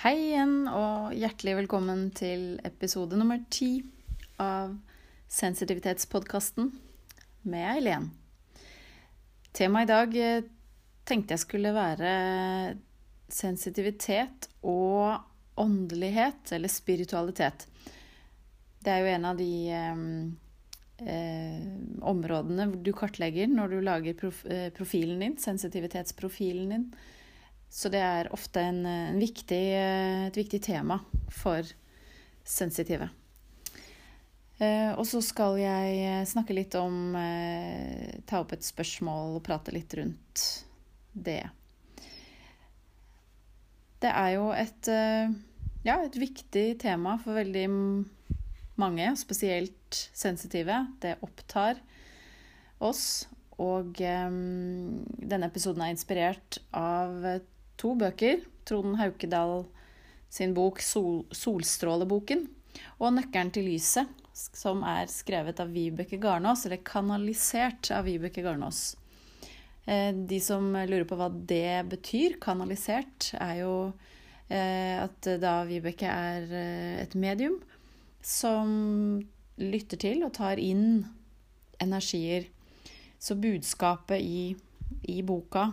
Hei igjen, og hjertelig velkommen til episode nummer ti av Sensitivitetspodkasten med Eileen. Temaet i dag eh, tenkte jeg skulle være sensitivitet og åndelighet, eller spiritualitet. Det er jo en av de eh, eh, områdene du kartlegger når du lager prof eh, profilen din, sensitivitetsprofilen din. Så det er ofte en, en viktig, et viktig tema for sensitive. Eh, og så skal jeg snakke litt om eh, Ta opp et spørsmål og prate litt rundt det. Det er jo et, eh, ja, et viktig tema for veldig mange, spesielt sensitive. Det opptar oss. Og denne episoden er inspirert av to bøker. Trond Haukedal sin bok Sol 'Solstråleboken' og 'Nøkkelen til lyset', som er skrevet av Vibeke Garnås, eller kanalisert av Vibeke Garnås. Eh, de som lurer på hva det betyr, kanalisert, er jo eh, at da Vibeke er eh, et medium som lytter til og tar inn energier. Så budskapet i, i boka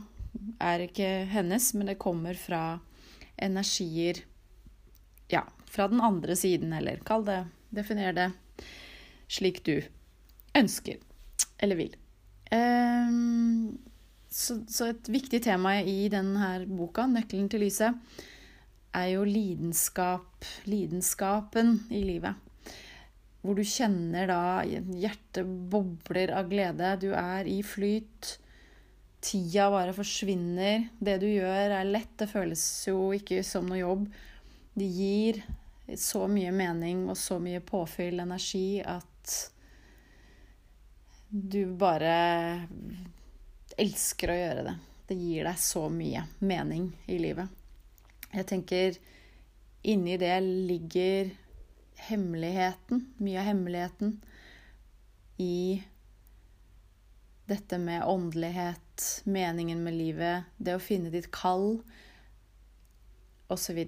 er ikke hennes, men det kommer fra energier Ja, fra den andre siden, eller kall det Definer det slik du ønsker eller vil. Så, så, et viktig tema i denne boka, 'Nøkkelen til lyset', er jo lidenskap, lidenskapen i livet. Hvor du kjenner da hjertet bobler av glede. Du er i flyt. Tida bare forsvinner. Det du gjør, er lett. Det føles jo ikke som noe jobb. Det gir så mye mening og så mye påfyll, energi, at du bare elsker å gjøre det. Det gir deg så mye mening i livet. Jeg tenker inni det ligger hemmeligheten, mye av hemmeligheten i dette med åndelighet, meningen med livet, det å finne ditt kall, osv.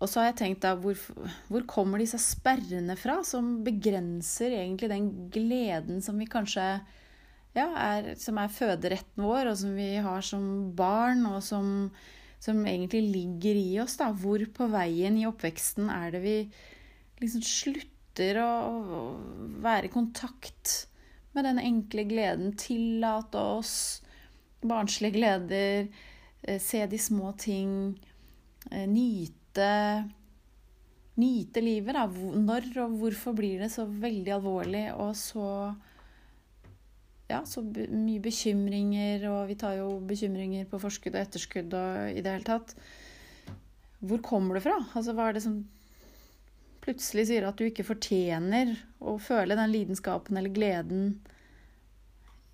Og så har jeg tenkt da, hvor, hvor, kommer disse sperrene fra, som begrenser egentlig den gleden som vi kanskje ja, er, som er føderetten vår, og som vi har som barn, og som, som egentlig ligger i oss? da, Hvor på veien i oppveksten er det vi liksom slutter å, å være i kontakt med den enkle gleden. Tillate oss barnslige gleder, eh, se de små ting, eh, nyte Nyte livet, da. Når og hvorfor blir det så veldig alvorlig og så ja, så mye bekymringer, og vi tar jo bekymringer på forskudd og etterskudd og i det hele tatt. Hvor kommer det fra? Altså, hva er det som plutselig sier at du ikke fortjener å føle den lidenskapen eller gleden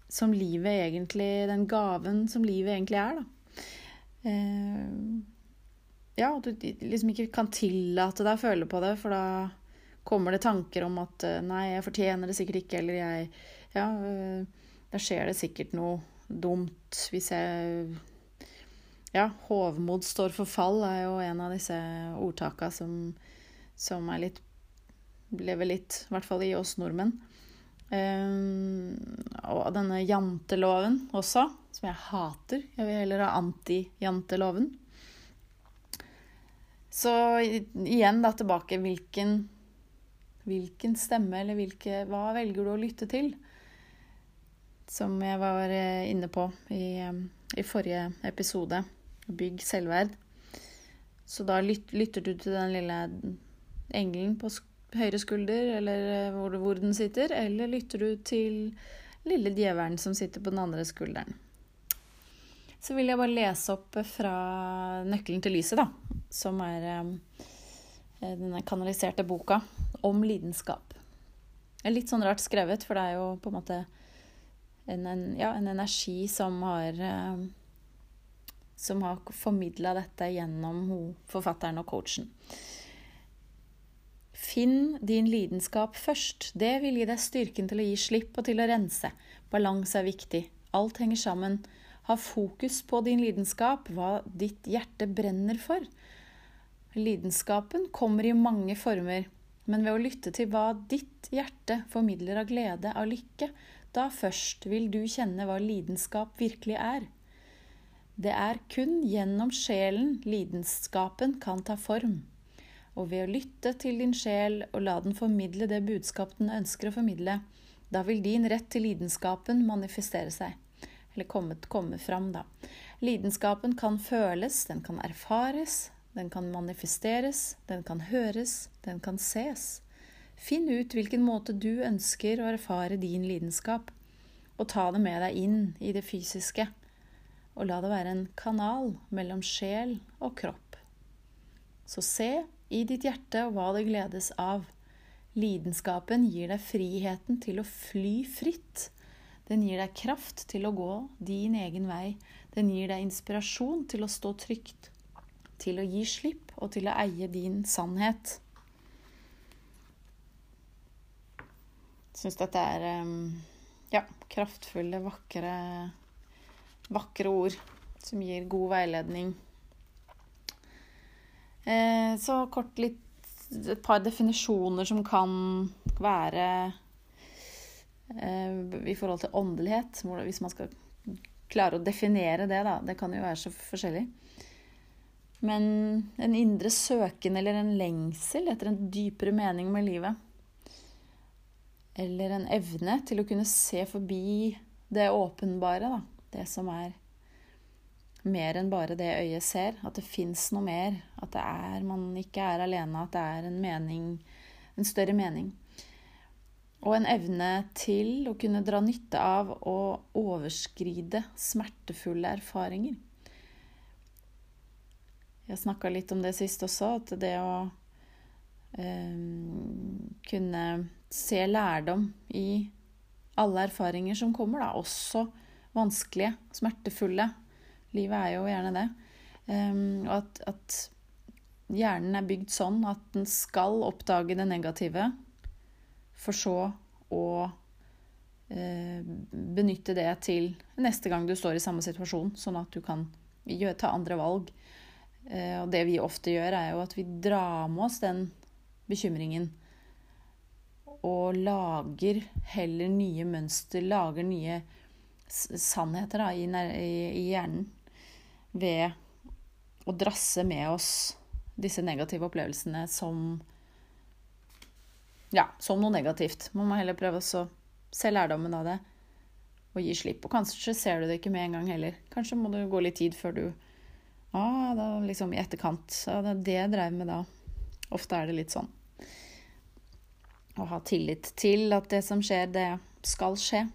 som livet egentlig Den gaven som livet egentlig er, da. Eh, ja, at du liksom ikke kan tillate deg å føle på det, for da kommer det tanker om at eh, nei, jeg fortjener det sikkert ikke, eller jeg Ja, eh, da skjer det sikkert noe dumt hvis jeg Ja, hovmod står for fall er jo en av disse ordtaka som som er litt lever litt, i hvert fall i oss nordmenn. Um, og denne janteloven også, som jeg hater. Jeg vil heller ha anti-janteloven. Så igjen da tilbake hvilken, hvilken stemme eller hvilke, hva velger du å lytte til? Som jeg var eh, inne på i, i forrige episode. Bygg selvverd. Så da lytter du til den lille engelen på høyre skulder, eller eh, hvor, hvor den sitter, eller lytter du til lille djevelen som sitter på den andre skulderen? Så vil jeg bare lese opp fra 'Nøkkelen til lyset', da, som er eh, denne kanaliserte boka om lidenskap. Det er litt sånn rart skrevet, for det er jo på en måte en, en, ja, en energi som har eh, som har formidla dette gjennom forfatteren og coachen. Finn din lidenskap først. Det vil gi deg styrken til å gi slipp og til å rense. Balanse er viktig. Alt henger sammen. Ha fokus på din lidenskap, hva ditt hjerte brenner for. Lidenskapen kommer i mange former, men ved å lytte til hva ditt hjerte formidler av glede, av lykke, da først vil du kjenne hva lidenskap virkelig er. Det er kun gjennom sjelen lidenskapen kan ta form og ved å lytte til din sjel og la den formidle det budskap den ønsker å formidle, da vil din rett til lidenskapen manifestere seg. Eller komme, komme fram, da. Lidenskapen kan føles, den kan erfares, den kan manifesteres, den kan høres, den kan ses. Finn ut hvilken måte du ønsker å erfare din lidenskap, og ta det med deg inn i det fysiske. Og la det være en kanal mellom sjel og kropp. Så se i ditt hjerte hva det gledes av. Lidenskapen gir deg friheten til å fly fritt. Den gir deg kraft til å gå din egen vei. Den gir deg inspirasjon til å stå trygt, til å gi slipp og til å eie din sannhet. Jeg syns dette er ja, kraftfulle, vakre, vakre ord som gir god veiledning. Eh, så kort litt et par definisjoner som kan være eh, i forhold til åndelighet. Hvis man skal klare å definere det, da. Det kan jo være så forskjellig. Men en indre søken eller en lengsel etter en dypere mening med livet. Eller en evne til å kunne se forbi det åpenbare, da. Det som er mer enn bare det øyet ser. At det fins noe mer. At det er, man ikke er alene. At det er en mening, en større mening. Og en evne til å kunne dra nytte av å overskride smertefulle erfaringer. Jeg snakka litt om det sist også, at det å eh, kunne se lærdom i alle erfaringer som kommer, da, også vanskelige, smertefulle, Livet er jo gjerne det. Um, og at, at, hjernen er bygd sånn at den skal oppdage det negative, for så å uh, benytte det til neste gang du står i samme situasjon, sånn at du kan ta andre valg. Uh, og det vi ofte gjør, er jo at vi drar med oss den bekymringen. Og lager heller nye mønster, lager nye sannheter da, i hjernen ved å drasse med oss disse negative opplevelsene som Ja, som noe negativt. Man må heller prøve å se lærdommen av det og gi slipp. Og kanskje ser du det ikke med en gang heller. Kanskje må det gå litt tid før du ah, da liksom i etterkant. Ja, det er det jeg dreiv med da. Ofte er det litt sånn. Å ha tillit til at det som skjer, det skal skje.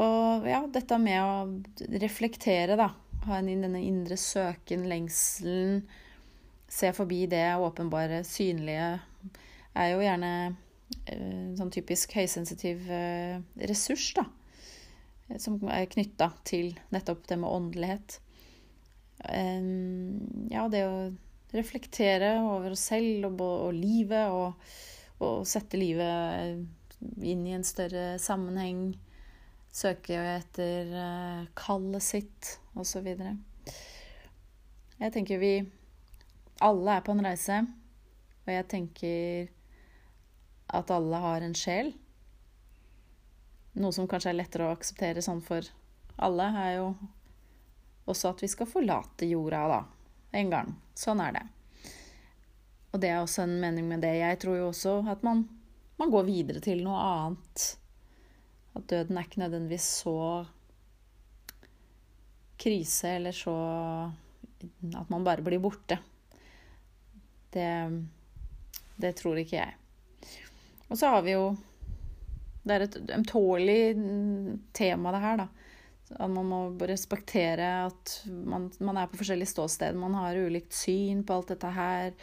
Og ja, dette med å reflektere, da. Ha en, denne indre søken, lengselen. Se forbi det åpenbare, synlige. Er jo gjerne en eh, sånn typisk høysensitiv eh, ressurs, da. Som er knytta til nettopp det med åndelighet. Ja, det å reflektere over oss selv og, og livet, og, og sette livet inn i en større sammenheng søke etter eh, kallet sitt, osv. Jeg tenker vi alle er på en reise, og jeg tenker at alle har en sjel. Noe som kanskje er lettere å akseptere sånn for alle, er jo også at vi skal forlate jorda, da. En gang. Sånn er det. Og det er også en mening med det. Jeg tror jo også at man, man går videre til noe annet at døden er ikke nødvendigvis så krise eller så At man bare blir borte. Det, det tror ikke jeg. Og så har vi jo Det er et ømtålig tema, det her, da. At man må respektere at man, man, er på forskjellig ståsted. Man har ulikt syn på alt dette her.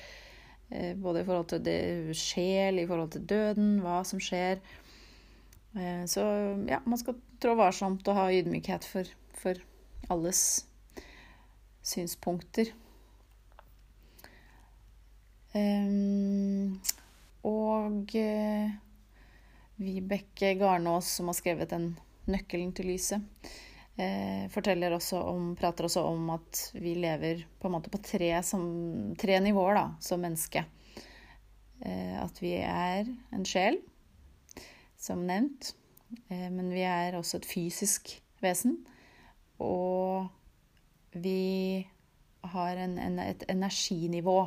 Eh, både i forhold til det sjel, i forhold til døden, hva som skjer. Eh, så ja, man skal trå varsomt og ha ydmykhet for, for alles synspunkter. Um, og uh, Vibeke Garnås, som har skrevet den 'Nøkkelen til lyset', eh, forteller også om, prater også om at vi lever på på tre, som, tre nivåer da, som menneske. Eh, at vi er en sjel, som nevnt. Eh, men vi er også et fysisk vesen. Og vi har en, en, et energinivå.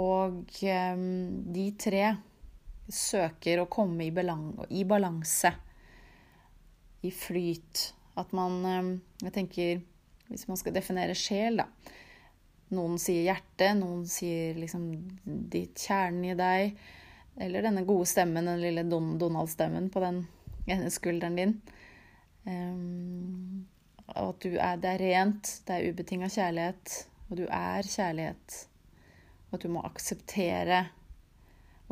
Og eh, de tre søker å komme i, i balanse i flyt. At man eh, Jeg tenker Hvis man skal definere sjel, da. Noen sier hjerte, noen sier liksom ditt kjernen i deg. Eller denne gode stemmen, den lille Donald-stemmen på den ene skulderen din. Um, at du er, det er rent, det er ubetinga kjærlighet, og du er kjærlighet. Og at du må akseptere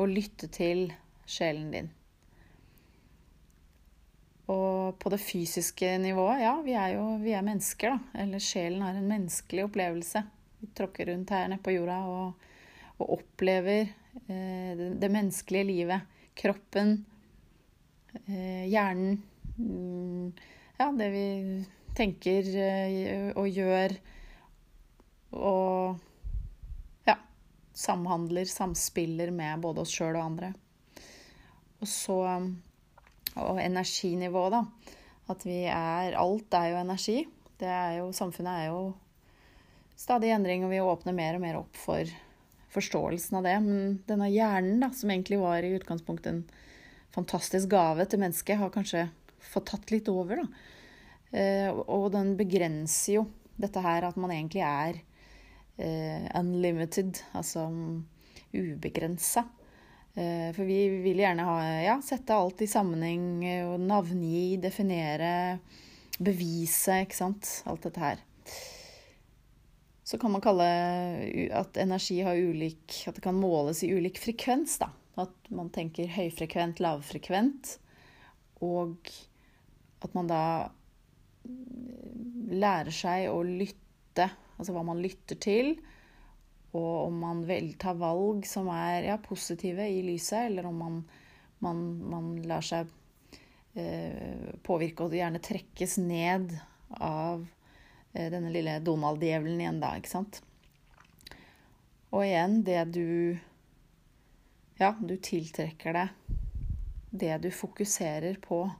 og lytte til sjelen din. Og på det fysiske nivået, ja, vi er jo vi er mennesker, da. Eller sjelen har en menneskelig opplevelse. Vi tråkker rundt her nede på jorda og, og opplever det, det, menneskelige livet. Kroppen, eh, hjernen. Mm, ja, det vi tenker eh, og gjør. Og ja, samhandler, samspiller med både oss sjøl og andre. Og så og energinivå, da. At vi er Alt er jo energi. Det er jo, samfunnet er jo stadig i endring, og vi åpner mer og mer opp for forståelsen av det. Men denne hjernen, da, som egentlig var i utgangspunktet en fantastisk gave til mennesket, har kanskje fått tatt litt over, da. Eh, og den begrenser jo dette her at man egentlig er eh, unlimited, altså ubegrensa. Eh, for vi vil gjerne ha, ja, sette alt i sammenheng navngi, definere, bevise, ikke sant. Alt dette her. Så kan man kalle at energi har ulik At det kan måles i ulik frekvens, da. At man tenker høyfrekvent, lavfrekvent. Og at man da lærer seg å lytte, altså hva man lytter til og om man vel tar valg som er ja, positive i lyset, eller om man, man, man lar seg eh, påvirke og gjerne trekkes ned av denne lille Donald-djevelen igjen, da, ikke sant. Og igjen, det du Ja, du tiltrekker deg det du fokuserer på.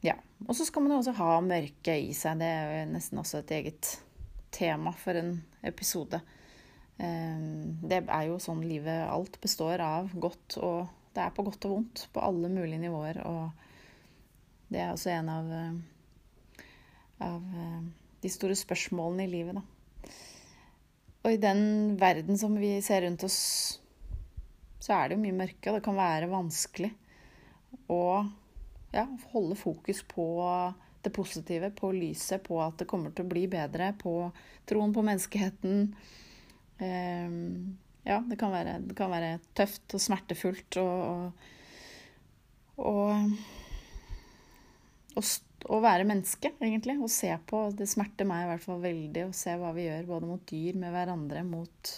Ja. Og så skal man jo også ha mørket i seg. Det er jo nesten også et eget tema for en episode. Ehm, det er jo sånn livet alt består av. Godt og Det er på godt og vondt på alle mulige nivåer. Og det er også en av, eh, av eh, de store spørsmålene i livet, da. Og i den verden som vi ser rundt oss, så er det jo mye mørke, og det kan være vanskelig å ja, holde fokus på det positive, på lyset, på at det kommer til å bli bedre, på troen på menneskeheten. Um, ja, det kan, være, det kan, være, tøft og smertefullt og, og, og, og være menneske, egentlig. Og se på. Det smerter meg i hvert fall veldig å se hva vi gjør, både mot dyr, med hverandre, mot,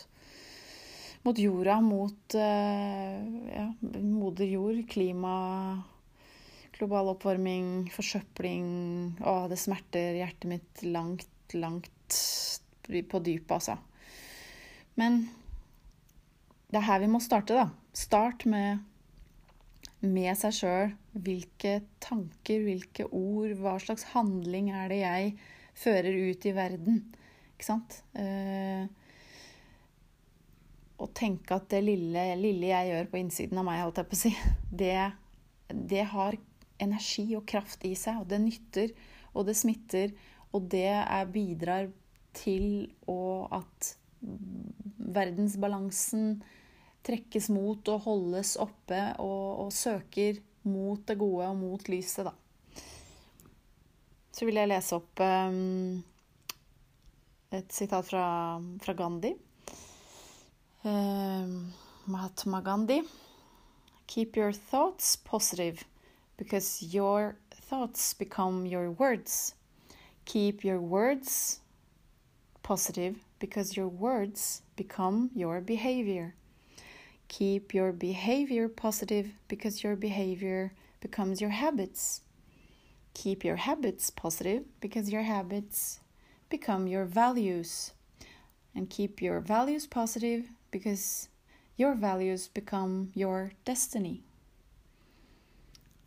mot jorda, mot uh, ja, moder jord, klima Global oppvarming, forsøpling Å, det smerter hjertet mitt langt, langt på dypet, altså. Men det er her vi må starte, da. Start med, med seg sjøl. Hvilke tanker, hvilke ord, hva slags handling er det jeg fører ut i verden? Ikke sant? Eh, å tenke at det lille, lille, jeg gjør på innsiden av meg, holdt jeg på å si, det, det har energi og kraft i seg, og det nytter, og det smitter, og det er, bidrar til og at verdensbalansen trekkes mot og holdes oppe og, og, søker mot det gode og mot lyset, da. Så vil jeg lese opp um, et sitat fra, fra Gandhi. Um, Mahatma Gandhi. Keep your thoughts positive because your thoughts become your words. Keep your words positive because your words become your behavior. Keep your behavior positive because your behavior becomes your habits. keep your habits positive because your habits become your values. And keep your values positive because your values become your destiny.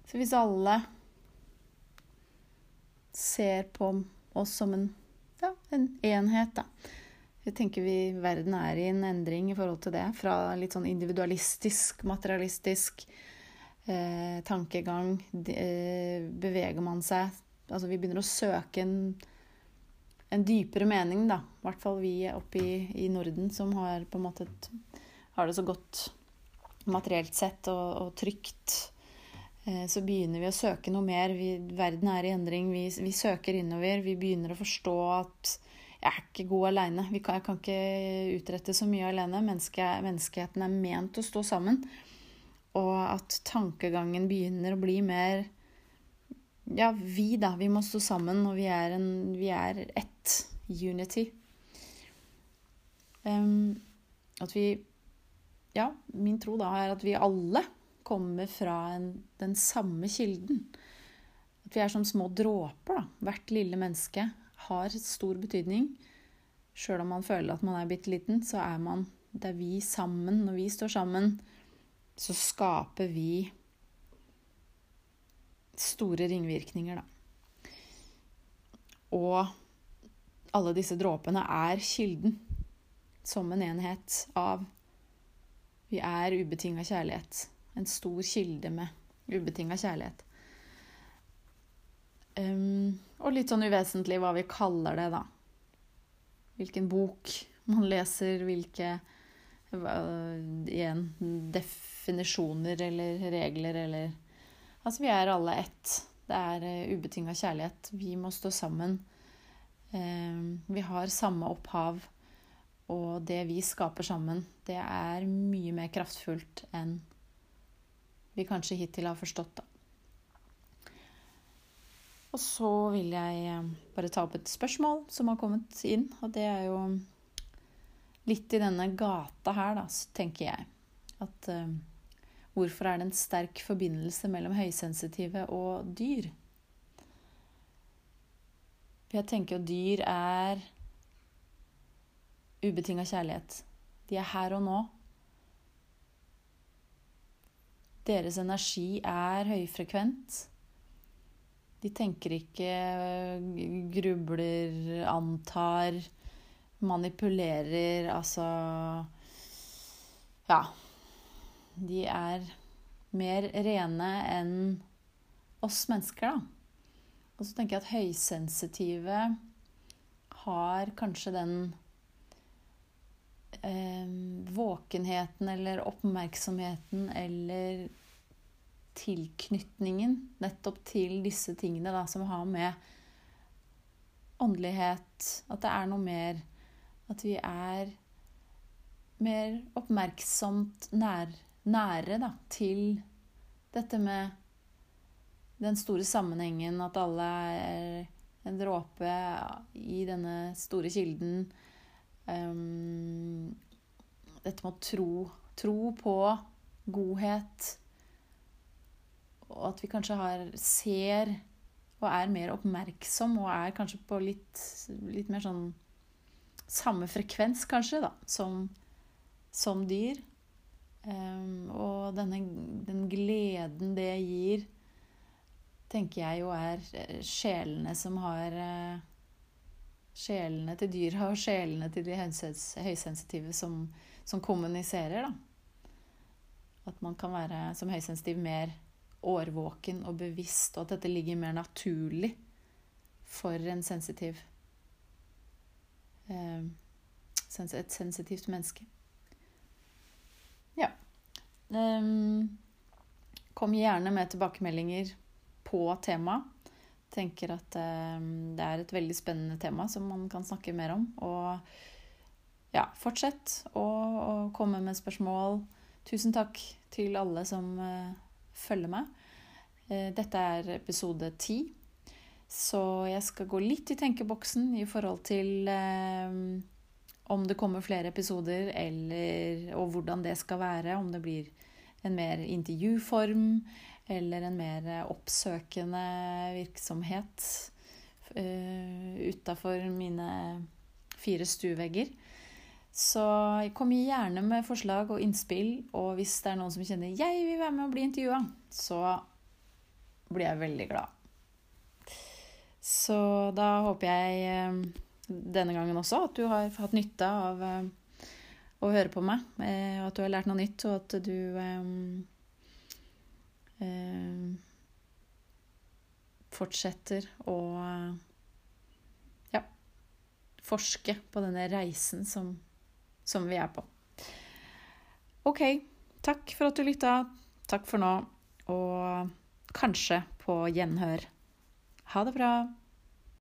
Så hvis alle ser på oss som en, ja, en enhet, da Jeg tenker vi verden er i en endring i forhold til det. Fra litt sånn individualistisk, materialistisk eh, tankegang de, eh, beveger man seg Altså vi begynner å søke en, en dypere mening, da. I hvert fall vi oppe i, i Norden som har et, har det så godt materielt sett og, og trygt. Eh, så begynner vi å søke noe mer. Vi, verden er i endring. Vi, vi, søker innover. Vi begynner å forstå at er ikke god aleine. Jeg kan ikke utrette så mye alene. Menneske, menneskeheten er ment å stå sammen og at tankegangen begynner å bli mer Ja, vi, da. Vi må stå sammen, og vi er, en, vi er ett. Unity. Um, at vi Ja, min tro da er at vi alle kommer fra en, den samme kilden. At vi er som små dråper, da. Hvert lille menneske har stor betydning. Sjøl om man føler at man er bitte liten, så er man Det er vi sammen. Når vi står sammen, så skaper vi store ringvirkninger, da. Og alle disse dråpene er kilden som en enhet av Vi er ubetinga kjærlighet. En stor kilde med ubetinga kjærlighet. Um, og litt sånn uvesentlig hva vi kaller det, da. Hvilken bok man leser, hvilke igjen definisjoner eller regler eller Altså, vi er alle ett. Det er uh, eh, ubetinga kjærlighet. Vi må stå sammen. Um, vi har samme opphav. Og det vi skaper sammen, det er mye mer kraftfullt enn vi kanskje hittil har forstått, da. Og så vil jeg eh, bare ta opp et spørsmål som har kommet inn, og det er jo litt i denne gata her, da, tenker jeg. At uh, hvorfor er det en sterk forbindelse mellom høysensitive og dyr? Jeg tenker jo dyr er ubetinga kjærlighet. De er her og nå. Deres energi er høyfrekvent. De tenker ikke, grubler, antar manipulerer, altså Ja. De er mer rene enn oss mennesker, da. Og så tenker jeg at høysensitive har kanskje den eh, våkenheten eller oppmerksomheten eller tilknytningen nettopp til disse tingene da, som har med åndelighet At det er noe mer at vi er mer oppmerksomt nær, nære da, til dette med den store sammenhengen, at alle er en dråpe i denne store kilden. Um, dette med å tro, tro på godhet. Og at vi kanskje har, ser og er mer oppmerksom og er kanskje på litt, litt mer sånn samme frekvens, kanskje, da, som, som dyr. Um, og denne, den gleden det gir, tenker jeg jo er eh, sjelene som har uh, Sjelene til dyra og sjelene til de høysensitive som, som kommuniserer, da. At man kan være som høysensitiv mer årvåken og bevisst, og at dette ligger mer naturlig for en sensitiv Eh, et sensitivt menneske. Ja. Kom gjerne med tilbakemeldinger på temaet. Tenker at det er et veldig spennende tema som man kan snakke mer om. Og ja, fortsett å, å komme med spørsmål. Tusen takk til alle som følger meg. Uh, dette er episode ti. Så jeg skal gå litt i tenkeboksen i forhold til eh, om det kommer flere episoder, eller, og hvordan det skal være. Om det blir en mer intervjuform eller en mer oppsøkende virksomhet uh, utafor mine fire stuevegger. Så kom gjerne med forslag og innspill, og hvis det er noen som kjenner 'jeg vil være med og bli intervjua', så blir jeg veldig glad. Så da håper jeg eh, denne gangen også at du har hatt nytte av eh, å høre på meg, eh, og at du har lært noe nytt, og at du fortsetter å ja, forske på denne reisen som som vi er på. OK. Takk for at du lytta. Takk for nå. Og kanskje på gjenhør. Ha det bra.